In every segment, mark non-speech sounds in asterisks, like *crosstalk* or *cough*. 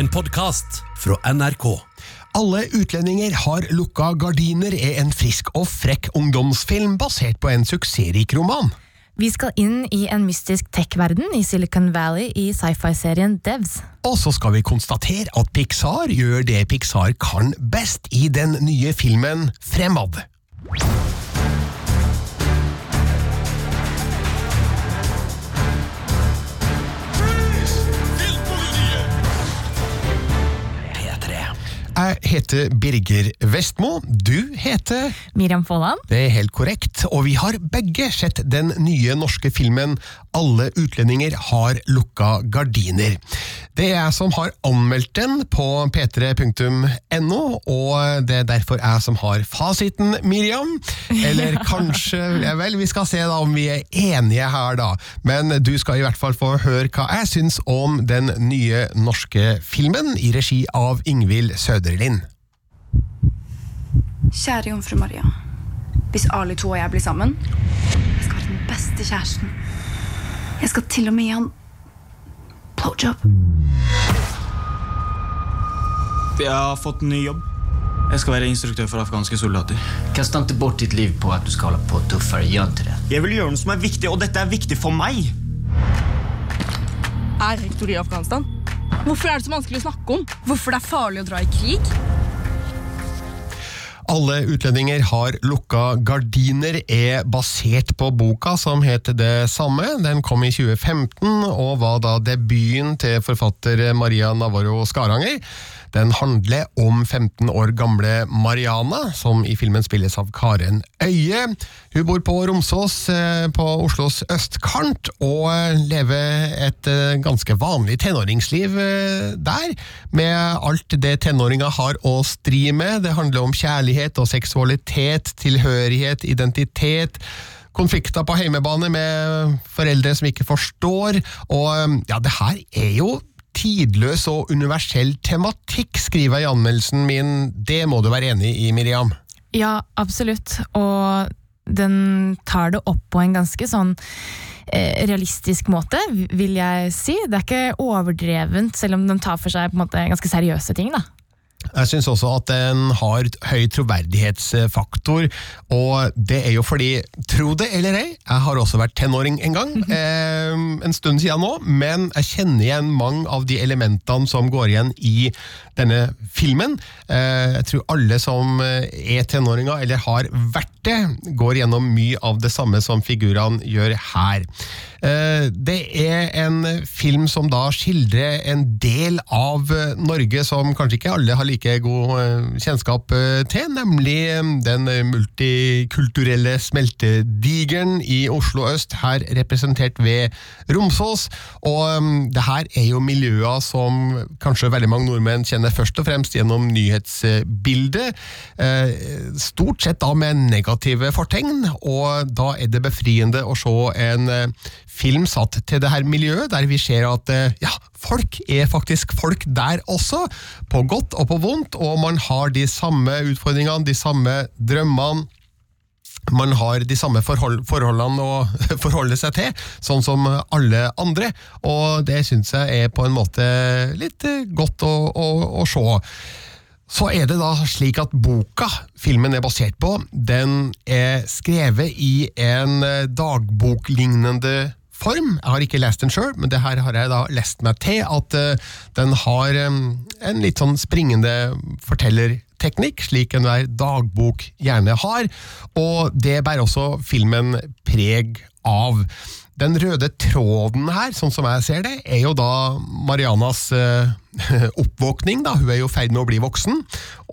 En podkast fra NRK. Alle utlendinger har lukka gardiner er en frisk og frekk ungdomsfilm basert på en suksessrik roman. Vi skal inn i en mystisk tech-verden i Silicon Valley i sci-fi-serien Devs. Og så skal vi konstatere at Pixar gjør det Pixar kan best i den nye filmen Fremad. Jeg heter Birger Vestmo. Du heter Miriam Folland. Det er helt korrekt, og vi har begge sett den nye norske filmen Alle utlendinger har lukka gardiner. Det er jeg som har anmeldt den på p3.no, og det er derfor jeg som har fasiten, Miriam. Eller kanskje Ja vel, vi skal se da om vi er enige her, da. Men du skal i hvert fall få høre hva jeg syns om den nye norske filmen i regi av Ingvild Søderlind. Kjære jomfru Maria. Hvis Ali To og jeg blir sammen Jeg skal være den beste kjæresten. Jeg skal til og med gi han blowjob. Jeg har fått en ny jobb. Jeg skal være instruktør for afghanske soldater. Kasta inte bort ditt liv på at du skal holde på tøffere? Gjør til det. Jeg vil gjøre noe som er viktig, og dette er viktig for meg. er rektor i Afghanistan? Hvorfor er det så vanskelig å snakke om? Hvorfor det er farlig å dra i krig? Alle utlendinger har lukka gardiner er basert på boka som heter det samme. Den kom i 2015 og var da debuten til forfatter Maria Navarro Skaranger. Den handler om 15 år gamle Mariana, som i filmen spilles av Karen Øie. Hun bor på Romsås eh, på Oslos østkant, og eh, lever et eh, ganske vanlig tenåringsliv der, med alt det tenåringer har å stri med. Det handler om kjærlighet og seksualitet, tilhørighet, identitet. Konflikter på heimebane med foreldre som ikke forstår. Og ja, det her er jo tidløs og universell tematikk, skriver jeg i anmeldelsen min. Det må du være enig i, Miriam? Ja, absolutt. Og den tar det opp på en ganske sånn eh, realistisk måte, vil jeg si. Det er ikke overdrevent, selv om den tar for seg måte ganske seriøse ting. da. Jeg syns også at den har høy troverdighetsfaktor, og det er jo fordi, tro det eller ei, jeg har også vært tenåring en gang, eh, en stund siden nå, men jeg kjenner igjen mange av de elementene som går igjen i denne filmen. Eh, jeg tror alle som er tenåringer, eller har vært det, går gjennom mye av det samme som figurene gjør her. Eh, Det er en film som da skildrer en del av eh, Norge som kanskje ikke alle har like god eh, kjennskap eh, til, nemlig den multikulturelle smeltedigeren i Oslo øst, her representert ved Romsås. Og det her er jo miljøer som kanskje veldig mange nordmenn kjenner først og fremst gjennom nyhetsbildet. Stort sett da med negative fortegn, og da er det befriende å se en film satt til det her miljøet, der vi ser at eh, ja, folk er faktisk folk der også, på godt og på vondt, og man har de samme utfordringene, de samme drømmene. Man har de samme forhold, forholdene å *laughs* forholde seg til, sånn som alle andre, og det syns jeg er på en måte litt eh, godt å, å, å se. Så er det da slik at boka filmen er basert på, den er skrevet i en eh, dagboklignende form. Jeg har ikke lest den sjøl, men det her har jeg da lest meg til, at eh, den har eh, en litt sånn springende fortellerteknikk, slik enhver dagbok gjerne har, og det bærer også filmen preg av. Den røde tråden her, sånn som jeg ser det, er jo da Marianas eh, *laughs* oppvåkning. Da. Hun er jo i ferd med å bli voksen,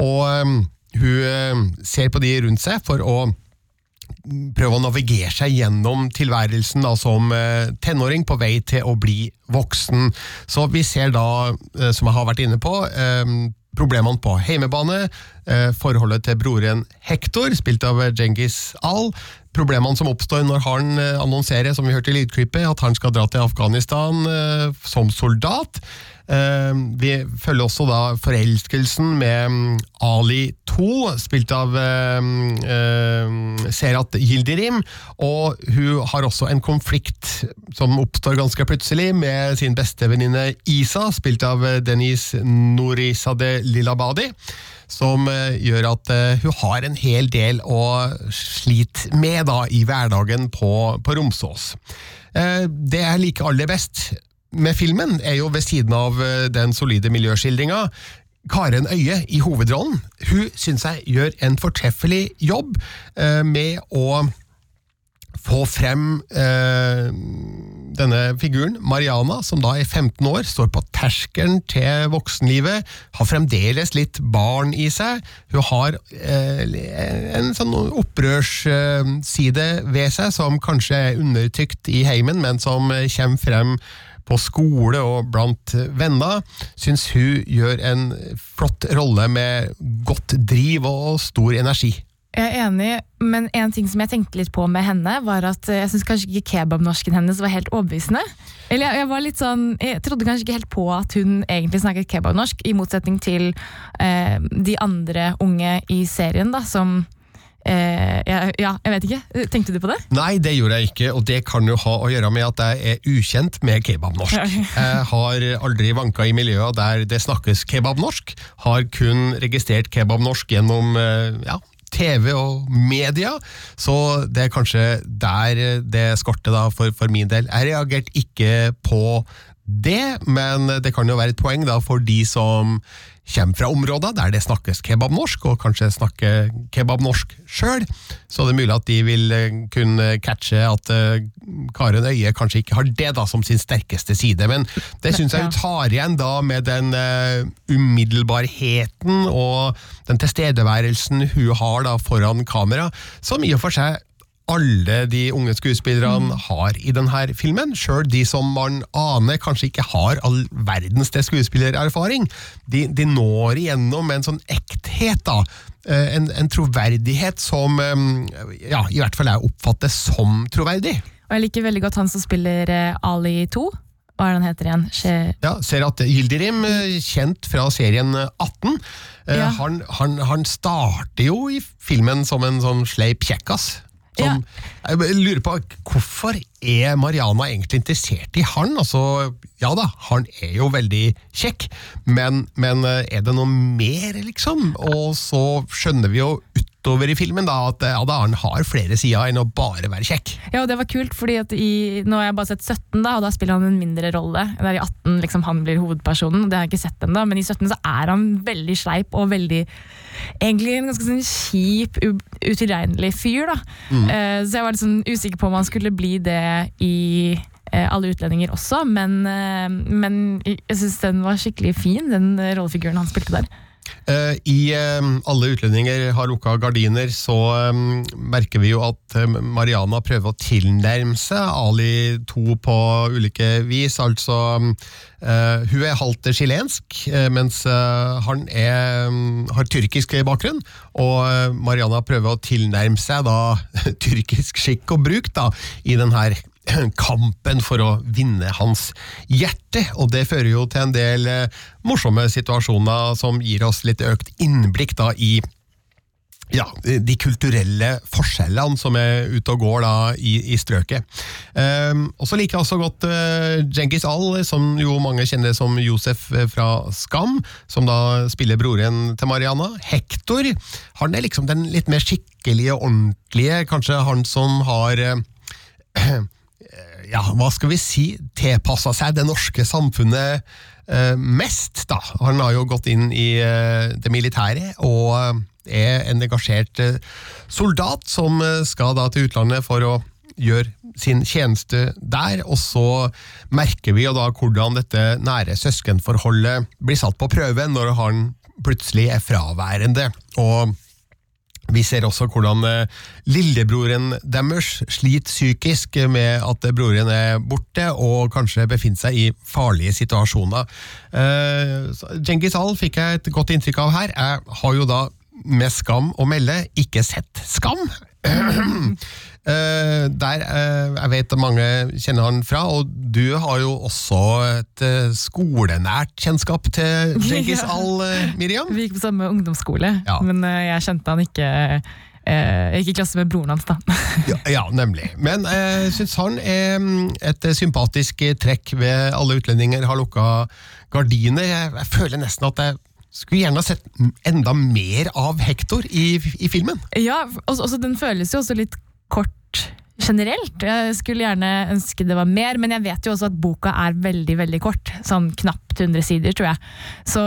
og hun ser på de rundt seg for å prøve å navigere seg gjennom tilværelsen da, som eh, tenåring på vei til å bli voksen. Så vi ser da, eh, som jeg har vært inne på, eh, problemene på heimebane, forholdet til broren Hector, spilt av Djengis Al, problemene som oppstår når han annonserer, som vi hørte i lydklippet, at han skal dra til Afghanistan som soldat. Eh, vi følger også da forelskelsen med mm, Ali 2, spilt av eh, eh, Serat Yildirim. Og hun har også en konflikt som oppstår ganske plutselig med sin bestevenninne Isa, spilt av Denise Nourizadeh Lilabadi som gjør at hun har en hel del å slite med da, i hverdagen på, på Romsås. Det jeg liker aller best med filmen, er jo ved siden av eh, den solide miljøskildringa Karen Øye i hovedrollen. Hun syns jeg gjør en fortreffelig jobb eh, med å få frem eh, denne figuren, Mariana, som da er 15 år, står på terskelen til voksenlivet, har fremdeles litt barn i seg. Hun har eh, en sånn opprørsside ved seg som kanskje er undertrykt i heimen, men som kommer frem på skole og blant venner, syns hun gjør en flott rolle med godt driv og stor energi. Jeg er enig, men en ting som jeg tenkte litt på med henne, var at jeg syns kanskje ikke kebabnorsken hennes var helt overbevisende. Eller jeg, jeg var litt sånn, jeg trodde kanskje ikke helt på at hun egentlig snakket kebabnorsk, i motsetning til eh, de andre unge i serien, da, som eh, ja, ja, jeg vet ikke. Tenkte du på det? Nei, det gjorde jeg ikke, og det kan jo ha å gjøre med at jeg er ukjent med kebabnorsk. *laughs* Jeg har aldri vanka i miljøer der det snakkes kebabnorsk, har kun registrert kebabnorsk gjennom eh, ja, TV og media, så det er kanskje der det skorter da for, for min del. Jeg reagerte ikke på det, men det kan jo være et poeng da for de som kommer fra områder der det snakkes kebabnorsk, og kanskje snakker kebabnorsk sjøl. Så det er mulig at de vil eh, kunne catche at eh, Karen Øye kanskje ikke har det da som sin sterkeste side. Men det syns jeg hun tar igjen da med den eh, umiddelbarheten og den tilstedeværelsen hun har da foran kamera, som i og for seg alle de unge skuespillerne har i denne filmen. Sjøl de som man aner kanskje ikke har all verdens til skuespillererfaring. De, de når igjennom med en sånn ekthet, da. Eh, En, en troverdighet som ja, i hvert fall jeg oppfatter som troverdig. Og jeg liker veldig godt han som spiller eh, Ali 2. Hva er det han heter igjen? Skje... Ja, ser at Gildirim, eh, kjent fra serien 18, eh, Ja. han, han, han starter jo i filmen som en sånn sleip kjekkas. Som, Jeg lurer på hvorfor er Mariana egentlig interessert i han? Altså, ja da, han er jo veldig kjekk, men, men eh, er det noe mer, liksom? Og så skjønner vi jo utover i filmen da at Ada Arn har flere sider enn å bare være kjekk. Ja, og det var kult, fordi at i, nå har jeg bare sett 17, da, og da spiller han en mindre rolle. Det er I 18 liksom, han blir hovedpersonen, det har jeg ikke sett ennå, men i 17 så er han veldig sleip og veldig Egentlig en ganske sånn kjip, utilregnelig fyr. da. Eh, så jeg var litt sånn usikker på om han skulle bli det i eh, alle utlendinger også, men, eh, men jeg syns den var skikkelig fin, den eh, rollefiguren han spilte der. Eh, I eh, Alle utlendinger har lukka gardiner, så eh, merker vi jo at Mariana prøver å tilnærme seg Ali 2 på ulike vis. Altså, hun er halvt chilensk, mens han er, mm, har tyrkisk bakgrunn. Og Mariana prøver å tilnærme seg da *laughs* tyrkisk skikk og bruk da, i denne *clears throat* kampen for å vinne hans hjerte, og det fører jo til en del eh, morsomme situasjoner som gir oss litt økt innblikk da i ja, de kulturelle forskjellene som er ute og går da i, i strøket. Um, og så liker jeg også godt uh, Djengis Al, som jo mange kjenner som Josef eh, fra Skam, som da spiller broren til Mariana. Hector, han er liksom den litt mer skikkelige, ordentlige, kanskje han som har uh, *clears throat* ja, hva skal vi si, tilpassa seg det norske samfunnet eh, mest, da. Han har jo gått inn i eh, det militære, og eh, er en engasjert soldat som skal da til utlandet for å gjøre sin tjeneste der, og så merker vi jo da hvordan dette nære søskenforholdet blir satt på prøve når han plutselig er fraværende. og vi ser også hvordan eh, lillebroren deres sliter psykisk med at broren er borte og kanskje befinner seg i farlige situasjoner. Djengis uh, Al fikk jeg et godt inntrykk av her. Jeg har jo da med skam å melde ikke sett Skam. *clears throat* Eh, der eh, jeg vet mange kjenner han fra, og du har jo også et eh, skolenært kjennskap til Djengis. *laughs* Al, Miriam. Vi gikk på samme ungdomsskole, Ja. men jeg kjente han ikke Jeg gikk i klasse med broren hans, da. Ja, ja nemlig. Men jeg syns han er et sympatisk trekk ved alle utlendinger har lukka gardiner. Jeg, jeg føler nesten at jeg skulle gjerne ha sett enda mer av Hector i, i filmen. Ja, også, også Den føles jo også litt kort generelt. Jeg skulle gjerne ønske det var mer, men jeg vet jo også at boka er veldig veldig kort. Sånn knapt 100 sider, tror jeg. Så,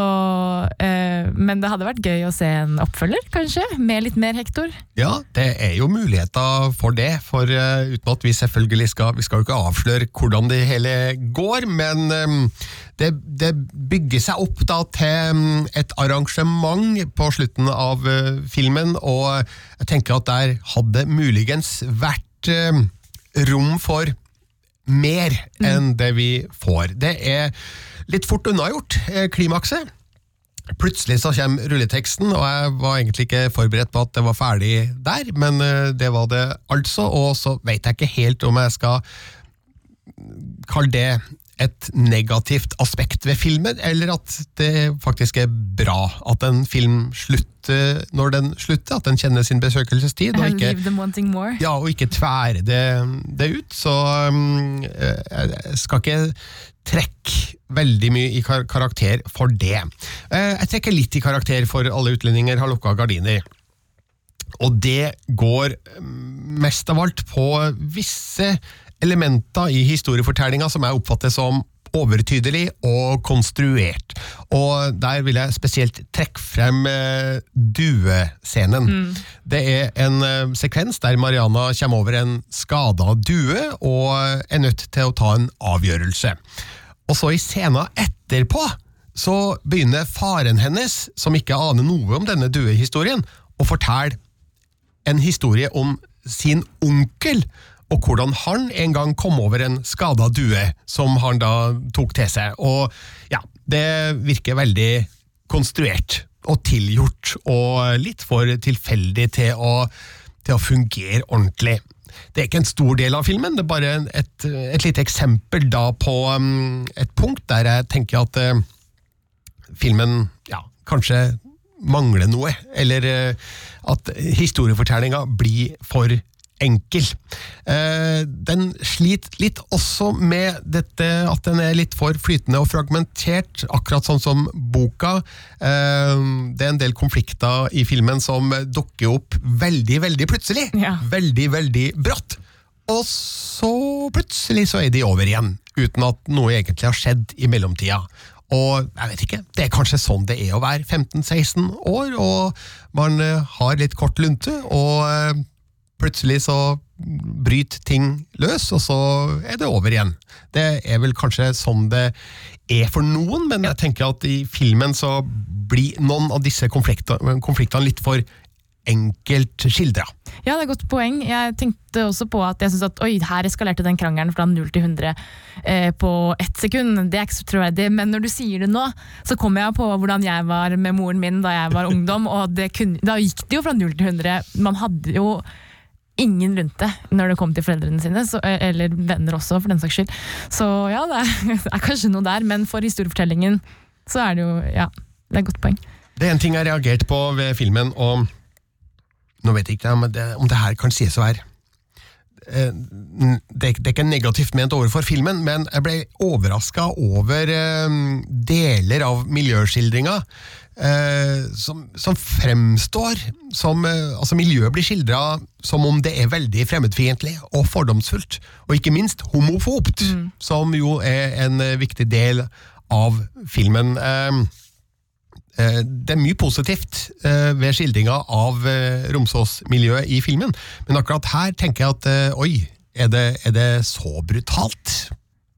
eh, men det hadde vært gøy å se en oppfølger, kanskje? Med litt mer Hektor? Ja, det er jo muligheter for det, for uh, uten at vi selvfølgelig skal Vi skal jo ikke avsløre hvordan det hele går, men um, det, det bygger seg opp da til mm, et arrangement på slutten av filmen, og jeg tenker at der hadde muligens vært eh, rom for mer enn det vi får. Det er litt fort unnagjort, eh, klimakset. Plutselig så kommer rulleteksten, og jeg var egentlig ikke forberedt på at det var ferdig der, men eh, det var det altså, og så vet jeg ikke helt om jeg skal kalle det et negativt aspekt ved filmen, eller at det faktisk er bra at en film slutter når den slutter, at den kjenner sin besøkelsestid, og ikke ja, og ikke tvære det, det ut. Så um, eh, jeg skal ikke trekke veldig mye i kar karakter for det. Eh, Jeg trekker litt i karakter for alle utlendinger har lukka gardiner. Og det går mm, mest av alt på visse elementer i historiefortellinga som jeg oppfatter som overtydelig og konstruert. Og der vil jeg spesielt trekke frem eh, duescenen. Det er en eh, sekvens der Mariana kommer over en skada due og er nødt til å ta en avgjørelse. Og så i scenen etterpå så begynner faren hennes, som ikke aner noe om denne duehistorien, å fortelle en historie om sin onkel, og hvordan han en gang kom over en skada due som han da tok til seg. Og ja, det virker veldig konstruert og tilgjort, og litt for tilfeldig til å, til å fungere ordentlig. Det er ikke en stor del av filmen, det er bare et, et lite eksempel da på um, et punkt der jeg tenker at uh, filmen ja, kanskje mangler noe, eller uh, at historiefortellinga blir for enkel. Eh, den sliter litt også med dette at den er litt for flytende og fragmentert, akkurat sånn som boka. Eh, det er en del konflikter i filmen som dukker opp veldig, veldig plutselig. Ja. Veldig, veldig brått. Og så plutselig så er de over igjen, uten at noe egentlig har skjedd i mellomtida. Og jeg vet ikke, det er kanskje sånn det er å være 15-16 år, og man eh, har litt kort lunte, og plutselig så bryter ting løs, og så er det over igjen. Det er vel kanskje sånn det er for noen, men jeg tenker at i filmen så blir noen av disse konfliktene, konfliktene litt for enkelt skildra. Ja, det er et godt poeng. Jeg tenkte også på at jeg synes at oi, her eskalerte den krangelen fra 0 til 100 eh, på ett sekund. Det er ikke så troverdig, men når du sier det nå, så kommer jeg på hvordan jeg var med moren min da jeg var ungdom, og kunne, da gikk det jo fra 0 til 100. Man hadde jo ingen rundt det når det kom til foreldrene sine, så, eh, eller venner også, for den saks skyld. Så ja, det er, *laughs* det er kanskje noe der, men for historiefortellingen så er det jo Ja, det er et godt poeng. Det er en ting jeg reagerte på ved filmen, og nå vet jeg ikke om det, om det her kan sies å være det, det er ikke negativt ment overfor filmen, men jeg ble overraska over eh, deler av miljøskildringa eh, som, som fremstår som eh, Altså, miljøet blir skildra som om det er veldig fremmedfiendtlig og fordomsfullt, og ikke minst homofobt, som jo er en eh, viktig del av filmen. Eh, Eh, Det er mye positivt eh, ved skildringa av eh, Romsås-miljøet i filmen, men akkurat her tenker jeg at eh, oi, er det, er det så brutalt?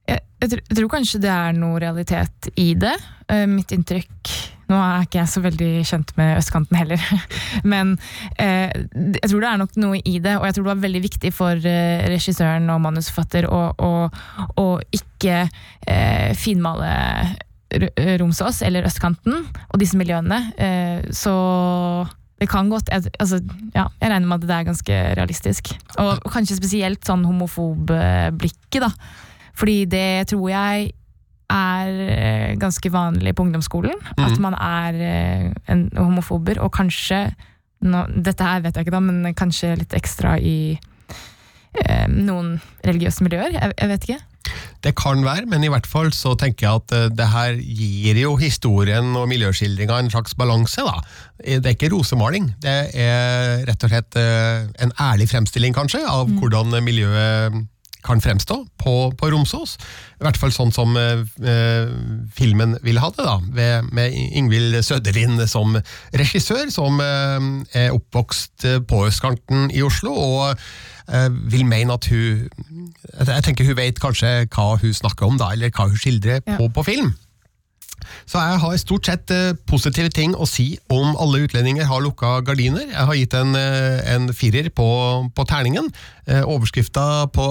Jeg, jeg, tror, kanskje det er noe realitet i det. Eh, mitt inntrykk Nå er ikke jeg så veldig kjent med østkanten heller, *laughs* men eh, jeg tror det er nok noe i det. Og jeg tror det var veldig viktig for eh, regissøren og manusforfatter å, å, å ikke eh, finmale Romsås eller østkanten og disse miljøene. Eh, så Det kan godt, jeg, altså, ja, jeg regner med at det er ganske realistisk. Og kanskje spesielt sånn homofob-blikket, da. Fordi det tror jeg er eh, ganske vanlig på ungdomsskolen. At man er eh, en homofober, og kanskje nå, Dette her vet jeg ikke, da, men kanskje litt ekstra i eh, noen religiøse miljøer. Jeg, jeg vet ikke. Det kan være, men i hvert fall så tenker jeg at eh, det her gir jo historien og miljøskildringa en slags balanse. da. Eh, Det er ikke rosemaling, det er rett og slett eh, en ærlig fremstilling kanskje av hvordan miljøet kan fremstå på, på Romsås. I hvert fall sånn som eh, filmen vil ha det, da. Ved, med Ingvild Søderlind som regissør, som eh, er oppvokst på østkanten i Oslo. og vil mene at hun Jeg tenker hun vet kanskje hva hun snakker om, da, eller hva hun skildrer Ja. på, på film. Så jeg har stort sett eh, positive ting å si om alle utlendinger har lukka gardiner. Jeg har gitt en, eh, en firer på, på terningen. Eh, Overskrifta på,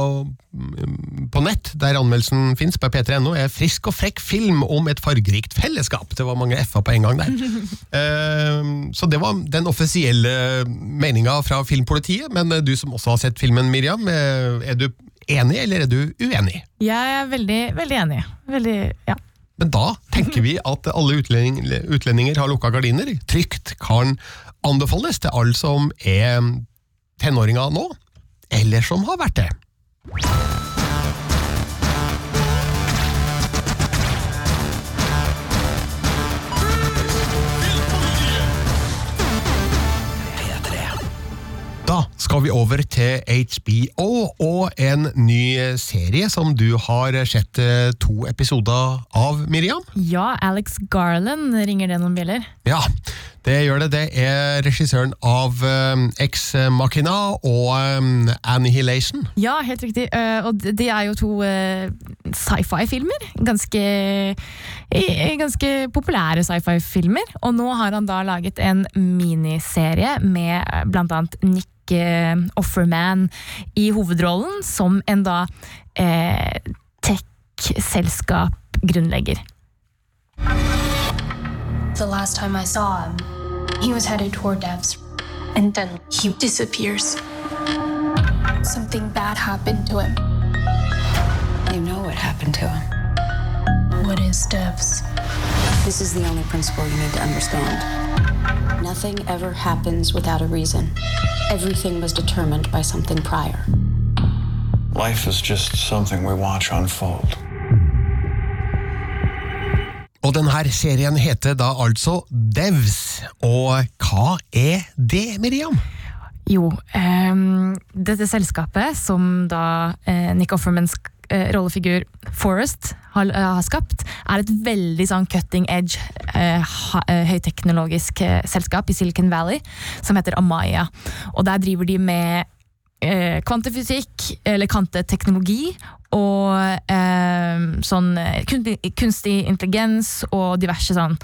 mm, på nett, der anmeldelsen fins, på p3.no, er 'Frisk og frekk film om et fargerikt fellesskap'. Det var mange f-er på en gang der. *laughs* Så det var den offisielle meninga fra Filmpolitiet. Men du som også har sett filmen, Miriam, er du enig, eller er du uenig? Jeg er veldig, veldig enig. Veldig, ja. Men da tenker vi at alle utlending, utlendinger har lukka gardiner. Trygt kan anbefales til alle som er tenåringer nå, eller som har vært det. Skal vi over til HBO og en ny serie som du har sett eh, to episoder av, Miriam. ja, Alex Garland, ringer det noen bjeller? Ja, det gjør det. Det er regissøren av um, Ex Machina og um, Annihilation. Ja, helt riktig. Eh, og det- er jo to eh, sci-fi-filmer. Ganske, eh, ganske populære sci-fi-filmer. Og nå har han da laget en miniserie med eh, blant annet Nick eh, Offerman i hovedrollen, som en da eh, tech-selskap-grunnlegger. The last time I saw him, he was headed toward Devs. And then he disappears. Something bad happened to him. You know what happened to him. What is Devs? This is the only principle you need to understand. Nothing ever happens without a reason. Everything was determined by something prior. Life is just something we watch unfold. Og denne serien heter da altså Devs. Og hva er det, Miriam? Jo, um, dette selskapet som da eh, Nick Offerman rollefigur Forrest har, eh, har skapt, er et veldig sånn cutting edge, eh, eh, høyteknologisk eh, selskap i Silicon Valley som heter Amaya. Og der driver de med eh, kvantefysikk, eller kvanteteknologi, og eh, sånn eh, kunstig, kunstig intelligens og diverse sånn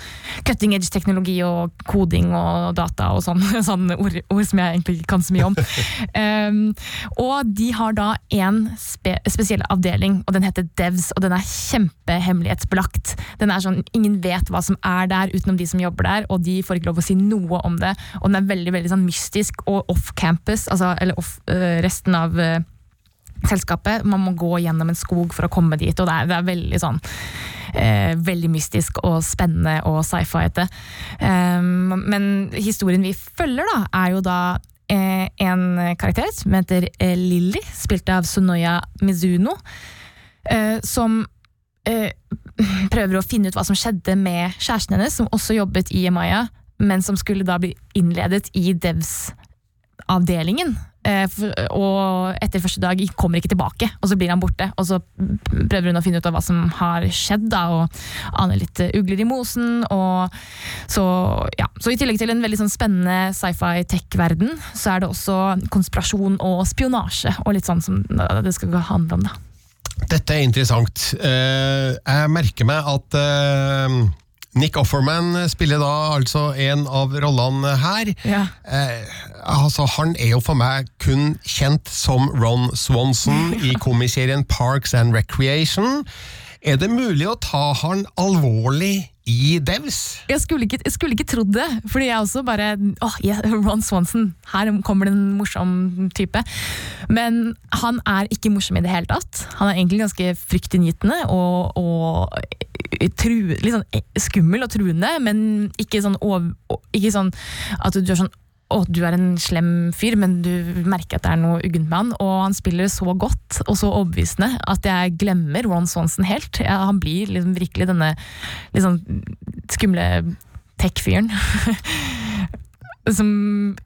cutting edge-teknologi og koding og data og sånn, *laughs* sånn ord, ord som jeg egentlig ikke kan så mye om. um, *laughs* og de har da en spe, spesiell avdeling, og den heter Devs, og den er kjempehemmelighetsbelagt. Den er sånn, Ingen vet hva som er der utenom de som jobber der, og de får ikke lov å si noe om det. Og den er veldig veldig sånn mystisk og off campus, altså, eller off, øh, resten av øh, selskapet. Man må gå gjennom en skog for å komme dit, og det er, det er veldig sånn eh, veldig mystisk og spennende og sci-fi-ete. Um, men historien vi følger, da, er jo da eh, en karakter som heter eh, Lilly, spilt av Sunoya Mizuno, eh, som eh, *clears throat* prøver å finne ut hva som skjedde med kjæresten hennes, som også jobbet i Emaya, men som skulle da bli innledet i Devs-avdelingen. Eh, og etter første dag kommer ikke tilbake, og så blir han borte. Og så prøver hun å finne ut av hva som har skjedd, da, og aner litt eh, ugler i mosen. Og så, ja. så i tillegg til en veldig sånn spennende sci-fi-tech-verden, så er det også konspirasjon og spionasje, og litt sånn som det skal handle om, da. Dette er interessant. Eh, jeg merker meg at eh, Nick Offerman spiller da altså en av rollene her. Ja. Eh, altså, han er jo for meg kun kjent som Ron Swanson *laughs* i komiserien Parks and Recreation. Er det mulig å ta han alvorlig i Devs. Jeg skulle ikke, jeg skulle ikke trodd det, fordi jeg også bare åh, yeah, Ron Swanson, her kommer det en morsom type. Men han er ikke morsom i det hele tatt. Han er egentlig ganske fryktinngytende og, og tru, litt sånn skummel og truende, men ikke sånn, over, ikke sånn at du er sånn å, du er en slem fyr, men du merker at det er noe uggent med han. Og han spiller så godt og så overbevisende at jeg glemmer Ron Swanson helt. Ja, han blir liksom virkelig denne liksom skumle tech-fyren. *laughs* som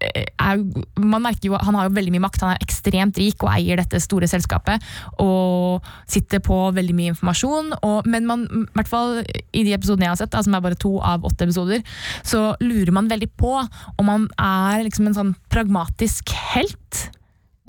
er, man merker jo, Han har jo veldig mye makt, han er ekstremt rik og eier dette store selskapet. Og sitter på veldig mye informasjon. Og, men man, i hvert fall i de episodene jeg har sett, da, som er bare to av åtte episoder, så lurer man veldig på om han er liksom en sånn pragmatisk helt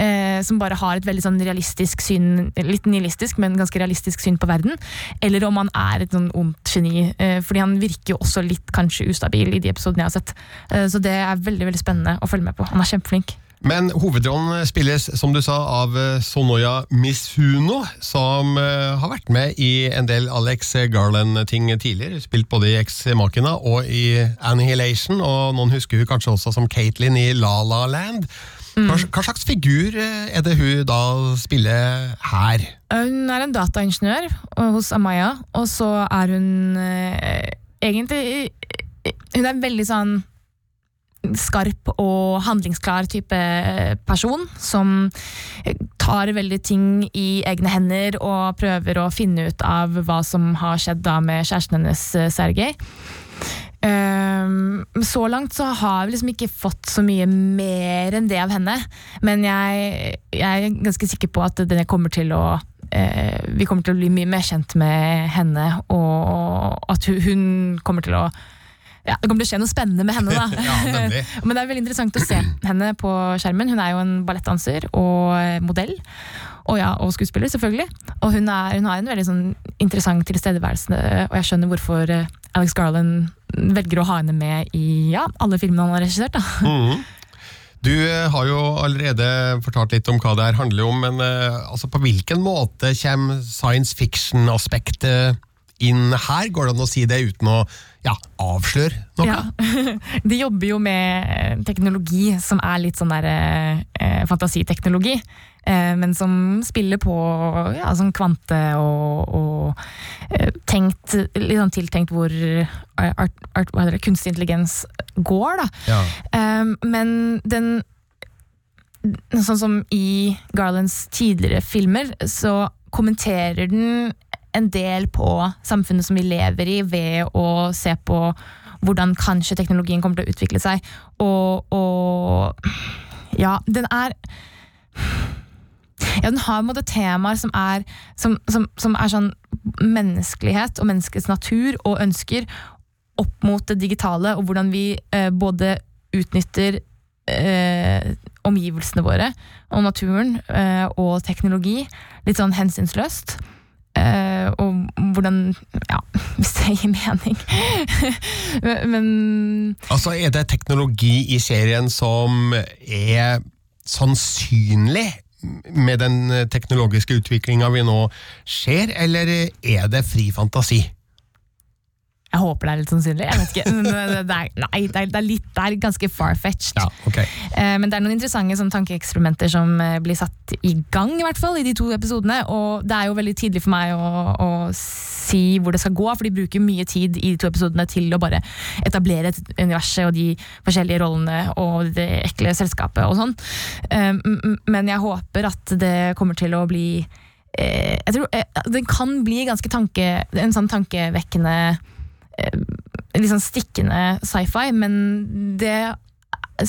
eh, som bare har et veldig sånn realistisk syn, litt nihilistisk, men ganske realistisk syn på verden, eller om han er et sånn ondt geni. Eh, fordi han virker jo også litt kanskje ustabil i de episodene jeg har sett. Eh, så det er veldig veldig spennende å følge med på. Han er kjempeflink. Men hovedrollen spilles, som du sa, av eh, Sonoya Misuno, som uh, har vært med i en del Alex Garland-ting tidligere. Spilt både i Ex Machina og i Annihilation, og noen husker hun kanskje også som Katelyn i La La Land. Hva, hva, slags figur er det hun da spiller her? Hun er en dataingeniør hos Amaya, og så er hun eh, egentlig Hun er en veldig sånn skarp og handlingsklar type person, som tar veldig ting i egne hender og prøver å finne ut av hva som har skjedd da med kjæresten hennes, Sergej. Um, så langt så har vi liksom ikke fått så mye mer enn det av henne. Men jeg, jeg er ganske sikker på at denne kommer til å uh, Vi kommer til å bli mye mer kjent med henne, og at hun, hun kommer til å ja, Det kommer til å skje noe spennende med henne. da. *laughs* ja, *laughs* Men det er veldig interessant å se henne på skjermen. Hun er jo en ballettdanser og modell. Og, ja, og skuespiller, selvfølgelig. Og hun, er, hun har en veldig sånn interessant tilstedeværelse, og jeg skjønner hvorfor Alex Garland velger å ha henne med i ja, alle filmene han har regissert. Mm. Du har jo allerede fortalt litt om hva det her handler om, men uh, altså, på hvilken måte kommer science fiction-aspektet inn her? Går det an å si det uten å ja, avsløre noe? Ja. *laughs* De jobber jo med teknologi som er litt sånn der eh, fantasiteknologi. Eh, men som spiller på ja, sånn kvante og, og eh, tenkt, sånn tiltenkt hvor art, art, det, kunstig intelligens går. Da. Ja. Eh, men den Sånn som i Garlands tidligere filmer, så kommenterer den en del på samfunnet som vi lever i, ved å se på hvordan kanskje teknologien kommer til å utvikle seg. Og, og ja, den er ja, den har en måte temaer som er, som, som, som er sånn menneskelighet og menneskets natur og ønsker opp mot det digitale, og hvordan vi eh, både utnytter eh, omgivelsene våre og naturen eh, og teknologi litt sånn hensynsløst. Uh, og hvordan Ja, *laughs* hvis det gir mening. *laughs* Men Altså, er det teknologi i serien som er sannsynlig med den teknologiske utviklinga vi nå ser, eller er det fri fantasi? Jeg håper det er litt sannsynlig. jeg vet ikke. Det er, nei, det er, det er, litt, det er ganske far-fetched. Ja, okay. Eh, men det er noen interessante sånn, tankeeksperimenter som eh, blir satt i gang i hvert fall, i de to episodene. Og det er jo veldig tidlig for meg å, å si hvor det skal gå, for de bruker mye tid i de to episodene til å bare etablere et universet og de forskjellige rollene og det ekle selskapet og sånn. Eh, men jeg håper at det kommer til å bli jeg tror, Den kan bli ganske tanke, en sånn tankevekkende litt sånn stikkende sci-fi, men det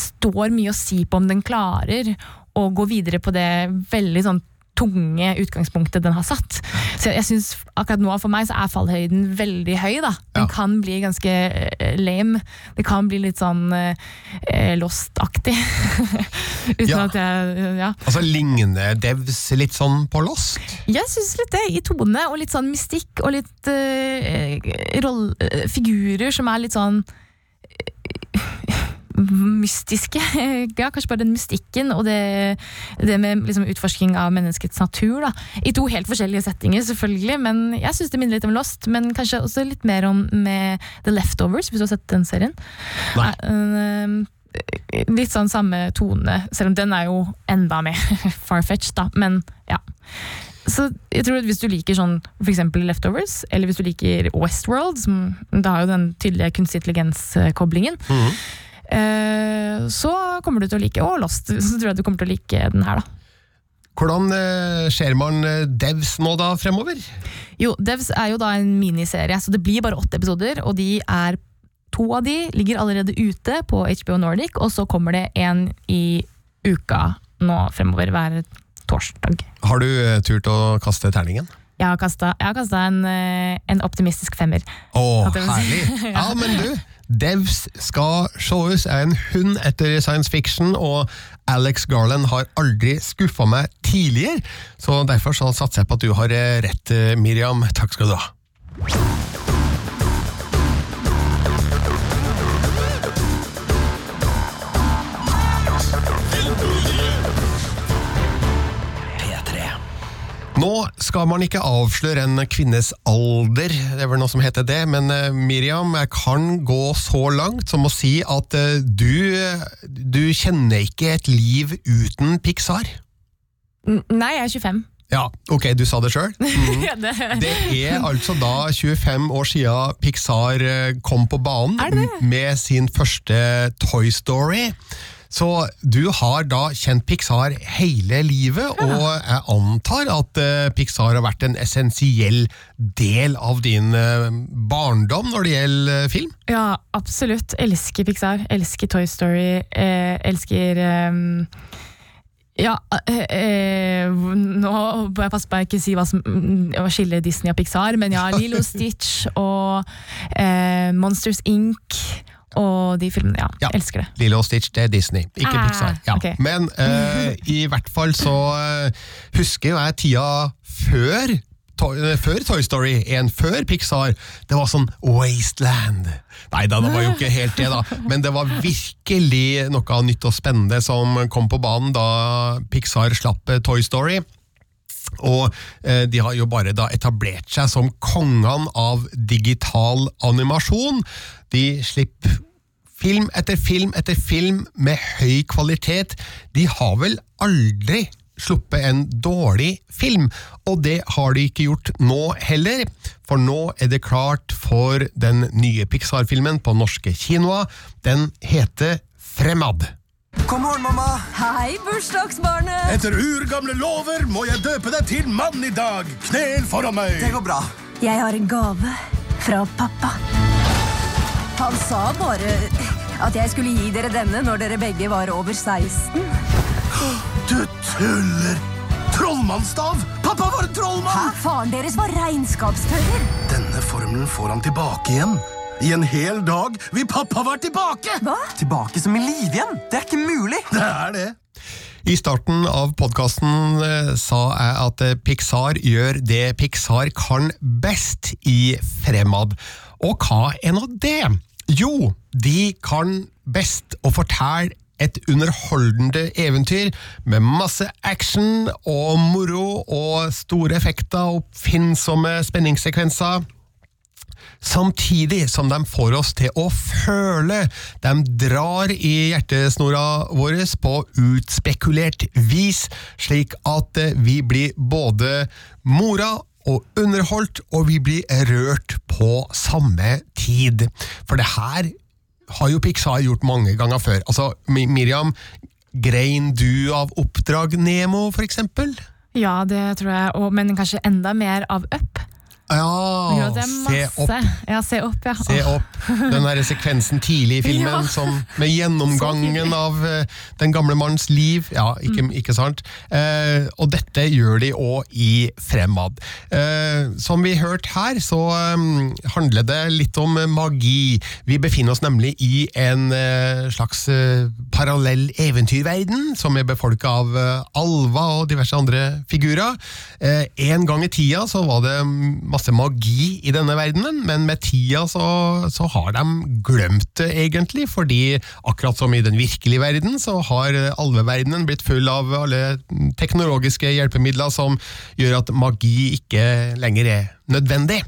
står mye å si på om den klarer å gå videre på det veldig sånn tunge utgangspunktet den har satt. Så jeg synes akkurat nå for meg så er fallhøyden veldig høy. da. Den ja. kan bli ganske lame. Det kan bli litt sånn eh, Lost-aktig. *laughs* Uten ja. at jeg ja. Altså Ligner Devs litt sånn på Lost? Jeg syns litt det. I tone og litt sånn mystikk og litt eh, roll, uh, figurer som er litt sånn mystiske. *laughs* Ja, kanskje bare den mystikken og det, det med liksom utforsking av menneskets natur. Da. I to helt forskjellige settinger, selvfølgelig, men jeg syns det minner litt om Lost. Men kanskje også litt mer om med The Leftovers, hvis du har sett den serien. Nei. Eh, litt sånn samme tone, selv om den er jo enda mer *laughs* far-fetched, da. Men ja. Så jeg tror at Hvis du liker sånn eksempel Leftovers, eller hvis du liker Westworld, som da har jo den tydelige kunstig intelligens-koblingen, eh, så kommer du til å like Og Lost, så tror jeg du kommer til å like den her, da. Hvordan eh, ser man eh, Devs nå da fremover? Jo, Devs er jo da en miniserie, så det blir bare åtte episoder, og de er To av de ligger allerede ute på HBO Nordic, og så kommer det en i uka nå fremover hver torsdag. Har du eh, turt å kaste terningen? Jeg har kasta en, eh, en optimistisk femmer. Å, herlig! Ja, men du, *laughs* Devs skal sees, er en hund etter science fiction, og Alex Garland har aldri skuffa meg tidligere, så derfor så satser jeg på at du har eh, rett, eh, Miriam. Takk skal du ha. Nå skal man ikke avsløre en kvinnes alder, det er vel noe som heter det, men eh, Miriam, jeg kan gå så langt som å si at eh, du, du kjenner ikke et liv uten Pixar. Nei, jeg er 25. Ja, ok, du sa det sjøl. *laughs* Mm. det- er altså da 25 år siden Pixar eh, kom på banen med sin første Toy Story. Så du har da kjent Pixar hele livet, og jeg antar at eh, Pixar har vært en essensiell del av din eh, barndom når det gjelder eh, film? Ja, absolutt. Elsker Pixar. Elsker Toy Story. Eh, elsker ehm, ja, eh, eh, nå må jeg passe på å ikke si hva som mm, å skille Disney og Pixar, men ja, *laughs* Lilo Stitch og eh, Monsters Inc. og de filmene. Ja, Ja. elsker det. Lilo og Stitch, det er Disney, ikke Ah, Pixar. Ja. Okay. Men eh, i hvert fall så eh, husker jo jeg tida før eh, før Toy Story 1, før Pixar, det var sånn Wasteland. Nei da, det var jo ikke helt det, da. Men det var virkelig noe nytt og spennende som kom på banen da Pixar slapp eh, Toy Story. Og eh, de har jo bare da etablert seg som kongene av digital animasjon. De slipper film etter film etter film med høy kvalitet. De har vel aldri sluppet en dårlig film, og det har de ikke gjort nå heller. For nå er det klart for den nye Pixar-filmen på norske kinoer. Den heter Fremad. God morgen, mamma. Hei, bursdagsbarnet! Etter urgamle lover må jeg døpe deg til mann i dag. Knel foran meg. Det går bra. Jeg har en gave fra pappa. Han sa bare at jeg skulle gi dere denne når dere begge var over 16. Du tuller. Trollmannsstav! Pappa var en trollmann! Hæ? Faren deres var regnskapsfører. Denne formelen får han tilbake igjen. I en hel dag vil pappa være tilbake! Hva? Tilbake som i live igjen? Det er ikke mulig! Det er det. I starten av podkasten sa jeg at eh, Pixar gjør det Pixar kan best i Fremad. Og hva er nå det? Jo, de kan best å fortelle et underholdende eventyr med masse action og moro og store effekter og oppfinnsomme spenningssekvenser. Samtidig som de får oss til å føle. De drar i hjertesnora vår på utspekulert vis, slik at eh, vi blir både mora og underholdt, og vi blir rørt på samme tid. For det her har jo Pixar gjort mange ganger før. Altså, Miriam, grein du av Oppdrag Nemo, for eksempel? Ja, det tror jeg, og, men kanskje enda mer av Up. Ja, se opp. Ja, se opp, ja. Se opp den der sekvensen tidlig i *laughs* filmen, Ja. som, med *laughs* gjennomgangen av uh, den gamle mannens liv. Ja, ikke, Mm. ikke sant? Uh, og dette gjør de òg i Fremad. Uh, som vi hørte her, så um, handler det litt om magi. Vi befinner oss nemlig i en slags parallell eventyrverden, som er befolka av alver og diverse andre figurer. En gang i tida så var det masse magi i denne verdenen, men med tida så, så har de glemt det, egentlig. Fordi akkurat som i den virkelige verden, så har alveverdenen blitt full av alle teknologiske hjelpemidler som gjør at magi ikke lenger er nødvendig.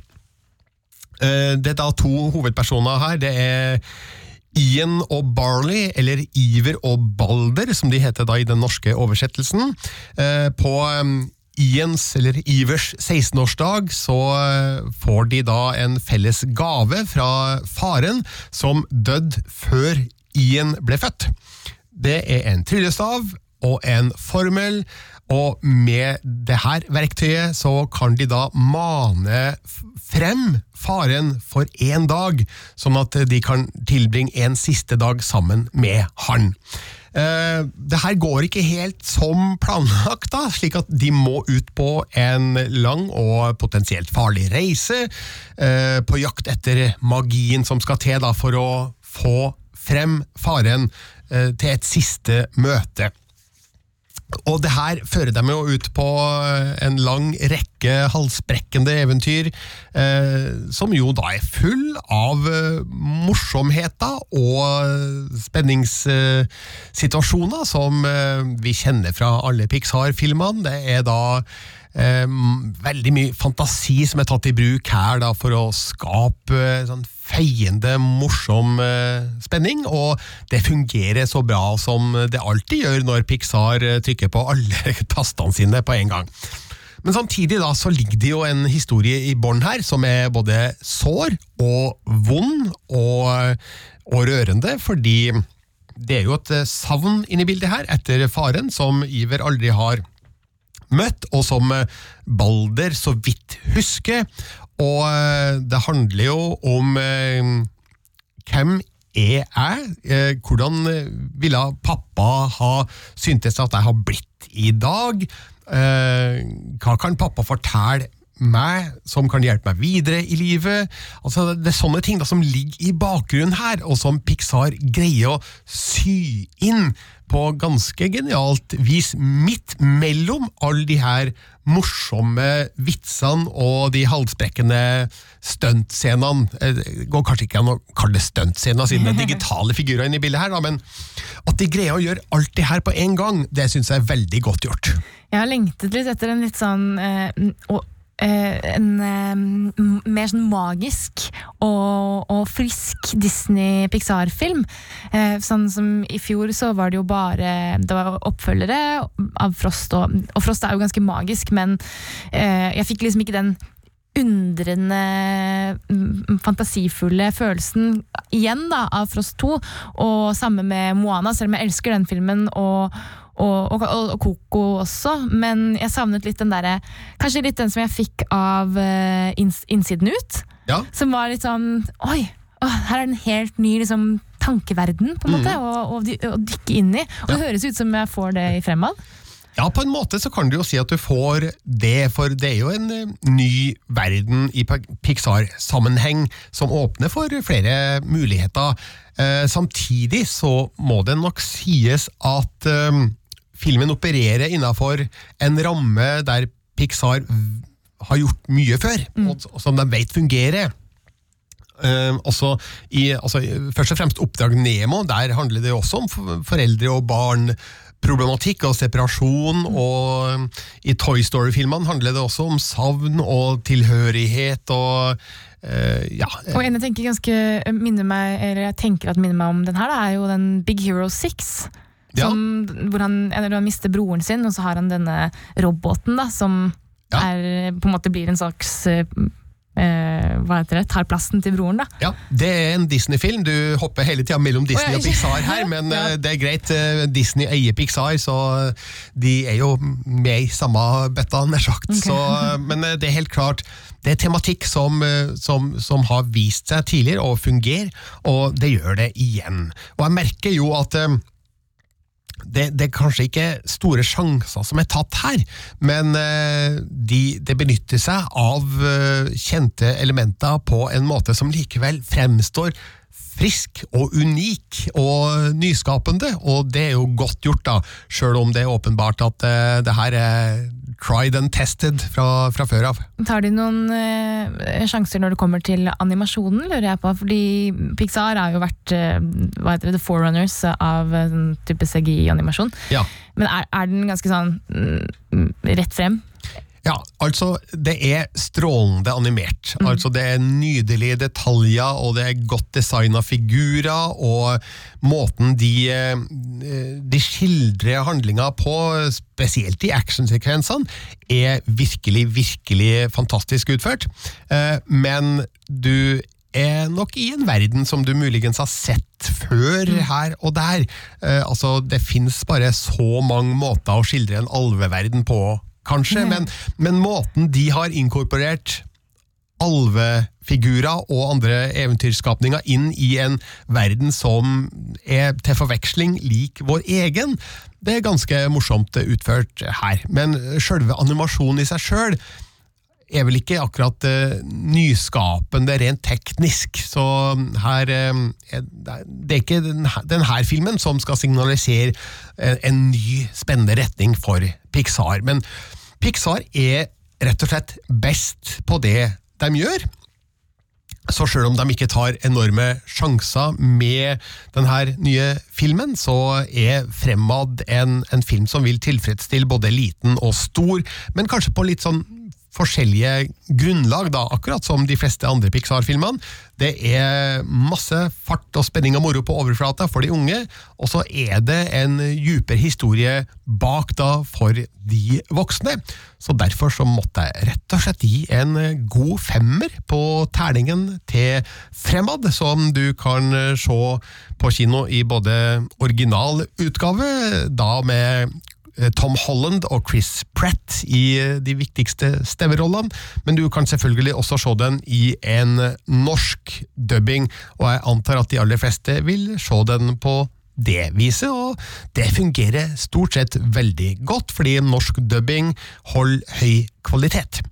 Eh, Det er da to hovedpersoner her. Det er Ian og Barley, eller Iver og Balder, som de heter da i den norske oversettelsen. Eh, På Ians, eller Ivers 16-årsdag, så eh, får de da en felles gave fra faren, som døde før Ien ble født. Det er en tryllestav og en formel, og med det her verktøyet så kan de da mane frem faren for én dag, sånn at de kan tilbringe en siste dag sammen med han. Eh, det her går ikke helt som planlagt, da, slik at de må ut på en lang og potensielt farlig reise, eh, på jakt etter magien som skal til da, for å få frem faren eh, til et siste møte. Og det her fører dem jo ut på en lang rekke halsbrekkende eventyr, eh, som jo da er full av eh, morsomheter og spenningssituasjoner som eh, vi kjenner fra alle Pixar-filmene. Det er da eh, veldig mye fantasi som er tatt i bruk her da, for å skape eh, sånn feiende, morsom eh, spenning, og det fungerer så bra som det alltid gjør når Pixar eh, trykker på alle *laughs* tastene sine på en gang. Men samtidig da, så ligger det jo en historie i bånn her som er både sår og vond og, og rørende, fordi det er jo et eh, savn inni bildet her etter faren, som Iver aldri har møtt, og som eh, Balder så vidt husker. Og eh, det handler jo om eh, hvem er jeg? Eh, Hvordan ville pappa ha syntes at jeg har blitt i dag? Hva kan pappa fortelle meg som kan hjelpe meg videre i livet? Altså, det er sånne ting da som ligger i bakgrunnen her, og som Pixar greier å sy inn på ganske genialt vis midt mellom alle de her morsomme vitsene og de halsbrekkende stuntscenene. Eh, Det går kanskje ikke an å kalle det stuntscener siden det er digitale figurer inne i bildet her, da, men at de greier å gjøre alt det her på en gang, det syns jeg er veldig godt gjort. Jeg har lengtet litt etter en litt sånn eh, en eh, mer sånn magisk og, og frisk Disney-Pixar-film. Eh, sånn som i fjor så var det jo bare Det var oppfølgere av Frost, og, og Frost er jo ganske magisk, men eh, jeg fikk liksom ikke den undrende, fantasifulle følelsen igjen da, av Frost 2, og samme med Moana, selv om jeg elsker den filmen, og, og, og, og, Coco også, men jeg savnet litt den derre Kanskje litt den som jeg fikk av uh, inns, Innsiden ut, Ja. som var litt sånn Oi! å, her er en helt ny liksom, tankeverden på en måte, mm. å, å, dy- å dykke inn i. Og det høres ut som jeg får det i Fremad. Ja, på en måte så kan du jo si at du får det, for det er jo en eh, ny verden i Pixar-sammenheng som åpner for flere muligheter. Eh, samtidig så må det nok sies at eh, filmen opererer innenfor en ramme der Pixar har gjort mye før, mm. og som de vet fungerer. Uh, også i, altså, først og fremst Oppdrag Nemo, der handler det også om foreldre og barn problematikk og separasjon, og um, i Toy Story-filmene handler det også om savn og tilhørighet og uh, ja. Og en jeg tenker ganske minner meg, eller jeg tenker at minner meg om den her, da, er jo den Big Hero 6. Ja. Som, hvor han, han mister broren sin, og så har han denne roboten da, som er, på en måte blir en slags eh, eh, Hva heter det? Tar plassen til broren, da. Ja, Det er en Disney-film. Du hopper hele tida mellom Disney og Pixar her, *laughs* men ja. det er greit. eh, Disney eier Pixar, så de er jo med i samme bøtta, nær sagt. Okay. Så, eh, men eh, det er helt klart det er tematikk som, eh, som, som har vist seg tidligere og fungerer, og det gjør det igjen. Og jeg merker jo at eh, det, det er kanskje ikke store sjanser som er tatt her, men eh, de, det benytter seg av eh, kjente elementer på en måte som likevel fremstår frisk og unik og nyskapende, og det er jo godt gjort, da, sjøl om det er åpenbart at uh, det her er tried and tested fra, fra før av. Tar de noen uh, sjanser når det kommer til animasjonen, lurer jeg på? Fordi Pixar har jo vært uh, hva heter det, the forerunners av sånn type CGI-animasjon. Ja. Men er, er den ganske sånn mm, rett frem? Ja, altså det er strålende animert. Mm. Altså Det er nydelige detaljer, og det er godt designa figurer, og måten de, eh, de skildrer handlinga på, spesielt i actionsekvensene, er virkelig, virkelig fantastisk utført. Eh, Men du er nok i en verden som du muligens har sett før her og der. Eh, altså, Det fins bare så mange måter å skildre en alveverden på, kanskje, men, men måten de har inkorporert alvefigurer og andre eventyrskapninger inn i en verden som er til forveksling lik vår egen, det er ganske morsomt utført her. Men sjølve animasjonen i seg sjøl er vel ikke akkurat uh, nyskapende rent teknisk, så her uh, Det er ikke denne, denne filmen som skal signalisere en, en ny, spennende retning for Pixar. Men Pixar er rett og slett best på det de gjør. Så selv om de ikke tar enorme sjanser med denne nye filmen, så er Fremad en, en film som vil tilfredsstille både liten og stor, men kanskje på litt sånn forskjellige grunnlag, da, akkurat som de fleste andre Pixar-filmene. Det er masse fart og spenning og moro på overflata for de unge, og så er det en dypere historie bak da for de voksne. Så derfor så måtte jeg rett og slett gi en god femmer på terningen til Fremad, som du kan se på kino i både originalutgave, da med Tom Holland og Chris Pratt i de viktigste stemmerollene, men du kan selvfølgelig også se den i en norsk dubbing, og jeg antar at de aller fleste vil se den på det viset, og det fungerer stort sett veldig godt, fordi norsk dubbing holder høy kvalitet.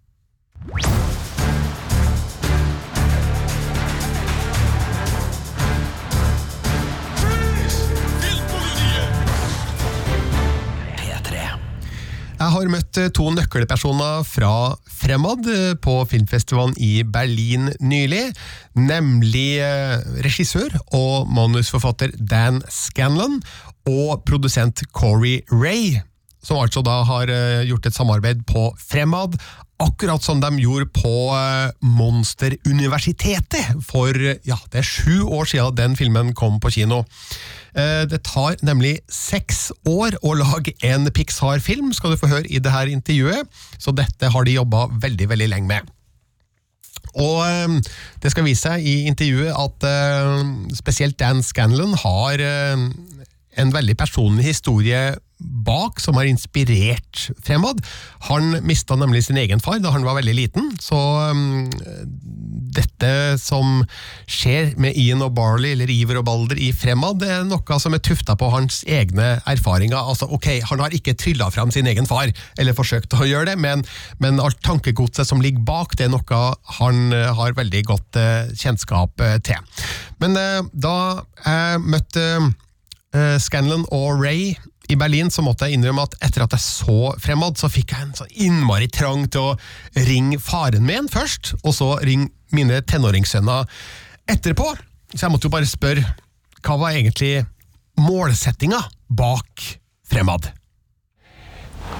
Jeg har møtt to nøkkelpersoner fra Fremad på filmfestivalen i Berlin nylig. Nemlig regissør og manusforfatter Dan Scanlon og produsent Corey Ray. Som altså da har gjort et samarbeid på Fremad, akkurat som de gjorde på Monsteruniversitetet for ja, det er sju år siden den filmen kom på kino. Det tar nemlig seks år å lage en Pixar-film, skal du få høre i dette intervjuet, så dette har de jobba veldig, veldig lenge med. Og det skal vise seg i intervjuet at spesielt Dan Scanlon har en veldig personlig historie bak, som har inspirert Fremad. Han mista nemlig sin egen far da han var veldig liten, så um, dette som skjer med Ian og Barley, eller Iver og Balder i Fremad, det er noe som er tufta på hans egne erfaringer. Altså, ok, Han har ikke trylla fram sin egen far, eller forsøkt å gjøre det, men, men alt tankegodset som ligger bak, det er noe han har veldig godt uh, kjennskap uh, til. Men da jeg møtte Scanlon og Ray i Berlin så måtte jeg innrømme at etter at jeg så Fremad, så fikk jeg en sånn innmari trang til å ringe faren min først, og så ringe mine tenåringssønner etterpå. Så jeg måtte jo bare spørre, hva var egentlig målsettinga bak Fremad?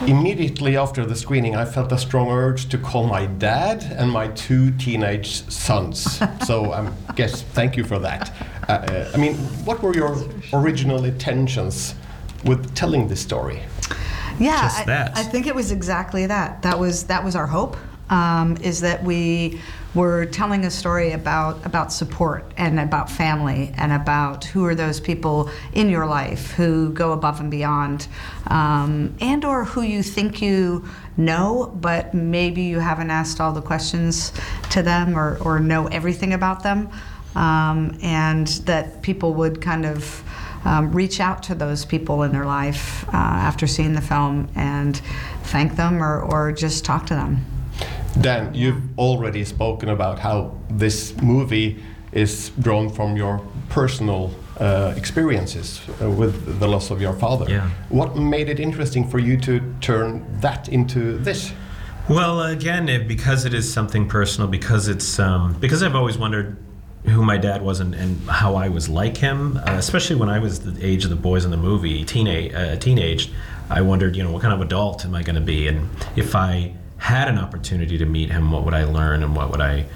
Immediately after the screening, I felt a strong urge to call my dad and my two teenage sons. so I guess thank you for that. Uh, uh, I mean, what were your original intentions with telling this story? Yeah, Just I. I think it was exactly that. That was that was our hope. Um, is that we were telling a story about about support and about family and about who are those people in your life who go above and beyond, um, and or who you think you know, but maybe you haven't asked all the questions to them or, or know everything about them, um, and that people would kind of um, reach out to those people in their life uh, after seeing the film and thank them or, or just talk to them. Dan, you've already spoken about how this movie is drawn from your personal uh, experiences uh, with the loss of your father. Yeah. What made it interesting for you to turn that into this? Well, again, it, because it is something personal, because it's um, because I've always wondered who my dad was and, and how I was like him, uh, especially when I was the age of the boys in the movie, teenage, uh, teenage. I wondered, you know, what kind of adult am I going to be, and if I had an opportunity to meet him, what would I learn, and what would I,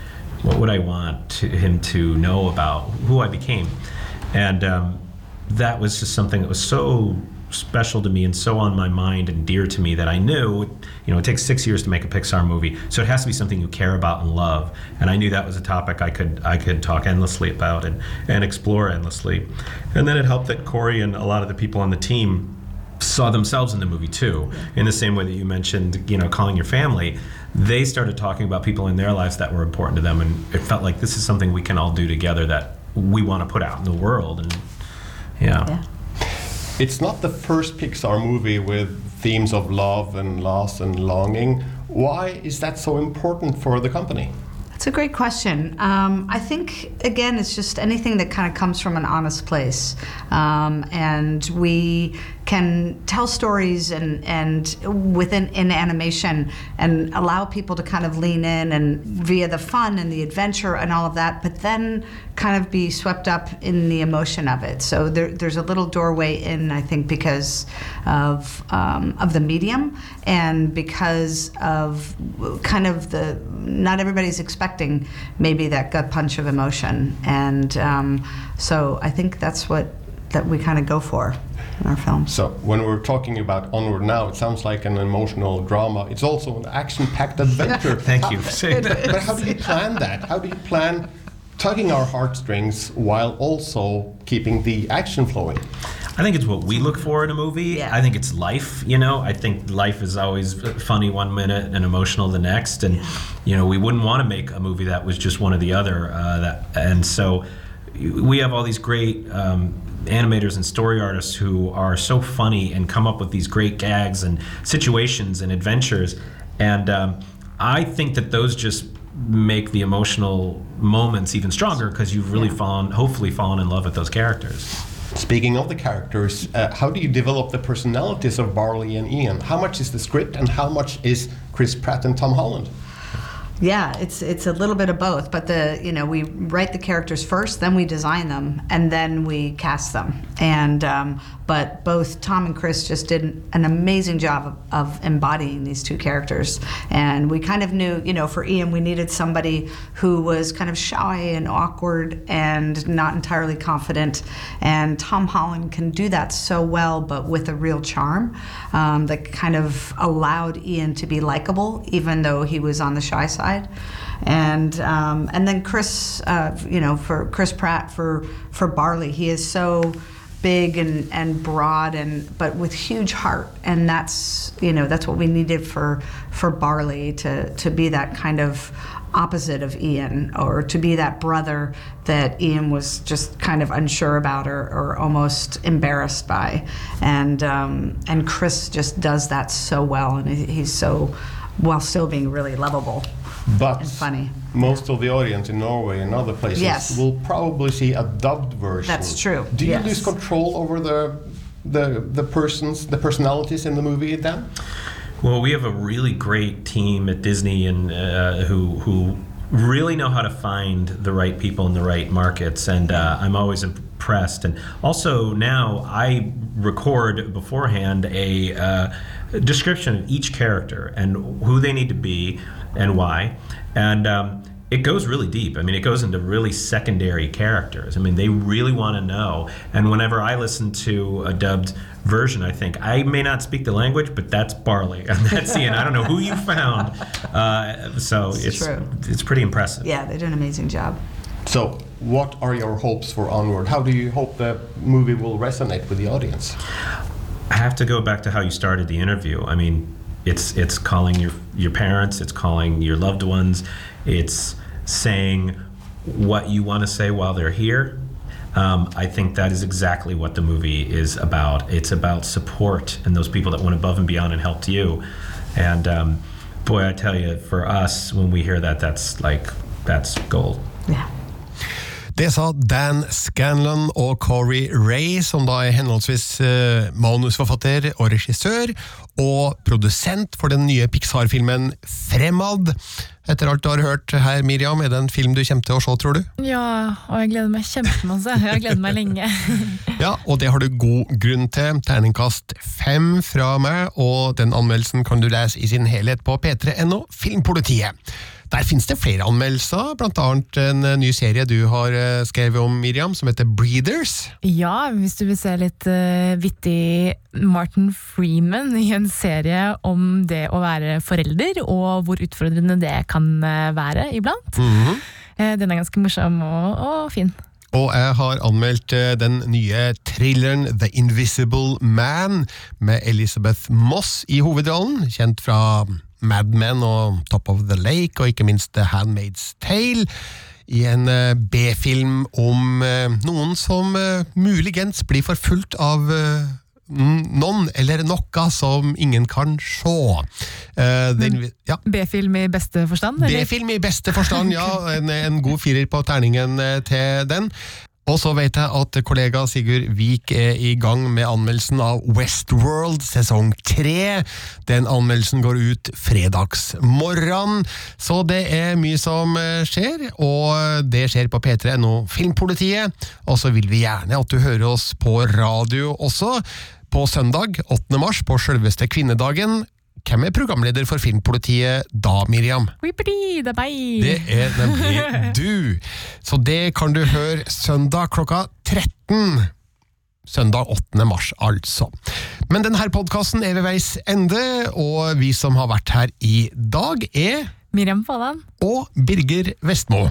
what would I want to, him to know about who I became, and um, that was just something that was so special to me and so on my mind and dear to me that I knew, you know, it takes six years to make a Pixar movie, so it has to be something you care about and love. And I knew that was a topic I could I could talk endlessly about and and explore endlessly. And then it helped that Corey and a lot of the people on the team saw themselves in the movie too. In the same way that you mentioned, you know, calling your family. They started talking about people in their lives that were important to them, and it felt like this is something we can all do together that we want to put out in the world. And yeah. Yeah. It's not the first Pixar movie with themes of love and loss and longing. Why is that so important for the company? It's a great question. Um, I think, again, it's just anything that kind of comes from an honest place. Um, and we can tell stories and, and within in animation and allow people to kind of lean in and via the fun and the adventure and all of that, but then kind of be swept up in the emotion of it. So there, there's a little doorway in, I think, because of um, of the medium and because of kind of the not everybody's expecting maybe that gut punch of emotion, and um, so I think that's what that we kind of go for in our films. So when we're talking about Onward now, it sounds like an emotional drama. It's also an action-packed adventure. *laughs* Thank you *laughs* How- for. But how do you plan that? How do you plan tugging our heartstrings while also keeping the action flowing? I think it's what we look for in a movie. I think it's life, you know. I think life is always funny one minute and emotional the next, and you know we wouldn't want to make a movie that was just one or the other. Uh, that and so we have all these great um, animators and story artists who are so funny and come up with these great gags and situations and adventures, and um, I think that those just make the emotional moments even stronger because you've really fallen, hopefully, fallen in love with those characters. Speaking of the characters, uh, how do you develop the personalities of Barley and Ian? How much is the script and how much is Chris Pratt and Tom Holland? Yeah, it's it's a little bit of both, but the you know we write the characters first, then we design them, and then we cast them. And um, but both Tom and Chris just did an amazing job of, of embodying these two characters. And we kind of knew, you know, for Ian, we needed somebody who was kind of shy and awkward and not entirely confident. And Tom Holland can do that so well, but with a real charm um, that kind of allowed Ian to be likable, even though he was on the shy side. And um, and then Chris, uh, you know, for Chris Pratt for for Barley, he is so big and, and broad and but with huge heart. And that's you know that's what we needed for for Barley to to be that kind of opposite of Ian or to be that brother that Ian was just kind of unsure about or, or almost embarrassed by. And um, and Chris just does that so well and he's so while still being really lovable But and funny most of the audience in Norway and other places Yes. will probably see a dubbed version. That's true, Do you yes. lose control over the the the persons, the personalities in the movie then? Well, we have a really great team at Disney and uh, who who really know how to find the right people in the right markets, and uh, I'm always impressed. And also now I record beforehand a uh, description of each character and who they need to be and why, and. Um, it goes really deep. I mean, it goes into really secondary characters. I mean, they really want to know. And whenever I listen to a dubbed version, I think I may not speak the language, but that's Barley *laughs* and that's Ian. I don't know who you found. Uh, so It's it's true. it's pretty impressive. yeah they did an amazing job So, what are your hopes for Onward? How do you hope the movie will resonate with the audience? I have to go back to how you started the interview. I mean, it's it's calling your your parents, it's calling your loved ones, it's saying what you want to say while they're here. Um, I think that is exactly what the movie is about. It's about support and those people that went above and beyond and helped you. And um, boy, I tell you, for us, when we hear that, that's like that's gold. Det sa Dan Scanlon og Corey Ray, som da er henholdsvis eh, manusforfatter og regissør, og produsent for den nye Pixar-filmen Fremad. Etter alt du har hørt her, Miriam, er det en film du kommer til å se, tror du? Ja, og jeg gleder meg kjempemasse. Jeg har gledet meg lenge. *laughs* Ja, og det har du god grunn til. Terningkast fem fra meg, og den anmeldelsen kan du lese i sin helhet på p3.no Filmpolitiet. Der finnes det flere anmeldelser, annet en ny serie du har eh, skrevet om, Miriam, som heter Breeders. Ja, hvis du vil se litt uh, vittig Martin Freeman i en serie om det å være forelder, og hvor utfordrende det kan være iblant. Mhm. Uh, den er ganske morsom og, og fin. Og jeg har anmeldt eh, den nye thrilleren The Invisible Man, med Elizabeth Moss i hovedrollen, kjent fra Mad Men og Top of the Lake, og ikke minst The Handmaid's Tale. I en eh, B-film om eh, noen som eh, muligens blir forfulgt av noen eller noe som ingen kan se. Ja. B-film i beste forstand? B-film i beste forstand, ja. *laughs* En, en god firer på terningen til den. Og så vet jeg at kollega Sigurd Vik er i gang med anmeldelsen av Westworld sesong tre. Den anmeldelsen går ut fredagsmorgen, så det er mye som eh, skjer. Og det skjer på P3.no Filmpolitiet. Og så vil vi gjerne at du hører oss på radio også. På søndag 8. mars, på selveste kvinnedagen. Hvem er programleder for Filmpolitiet da, Miriam? Det er! Det er nemlig *laughs* du. Så det kan du høre søndag klokka 13. Søndag 8. mars, altså. Men denne podkasten er ved veis ende, og vi som har vært her i dag, er Miriam Fallan. Og Birger Vestmo.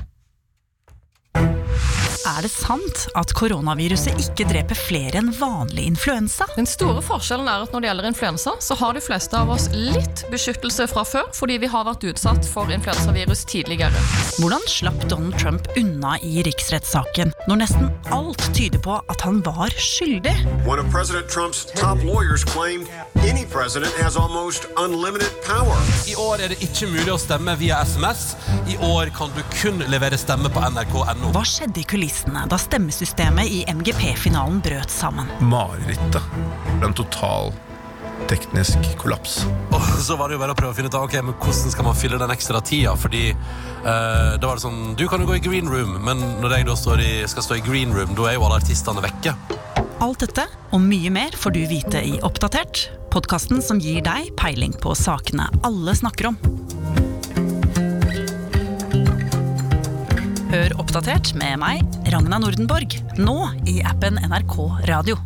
Er det sant at koronaviruset ikke dreper flere enn vanlig influensa? Den store forskjellen er at når det gjelder influensa, så har de fleste av oss litt beskyttelse fra før, fordi vi har vært utsatt for influensavirus tidligere. Hvordan slapp Donald Trump unna i riksrettssaken, når nesten alt tyder på at han var skyldig? One of President Trump's top lawyers claimed any president has almost unlimited power. I år er det ikke mulig å stemme via SMS. I år kan du kun levere stemme på nrk.no. Hva skjedde i kulissene da stemmesystemet i MGP-finalen brøt sammen? Marerittet. En total teknisk kollaps. Og så var det jo bare å prøve å finne ut av ok, men hvordan skal man fylle den ekstra tida. Fordi eh, da var det sånn Du kan jo gå i green room, men når jeg da står i, skal stå i green room, da er jo alle artistene vekke. Alt dette og mye mer får du vite i Oppdatert, podkasten som gir deg peiling på sakene alle snakker om. Hør Oppdatert med meg, Ragna Nordenborg, nå i appen NRK Radio.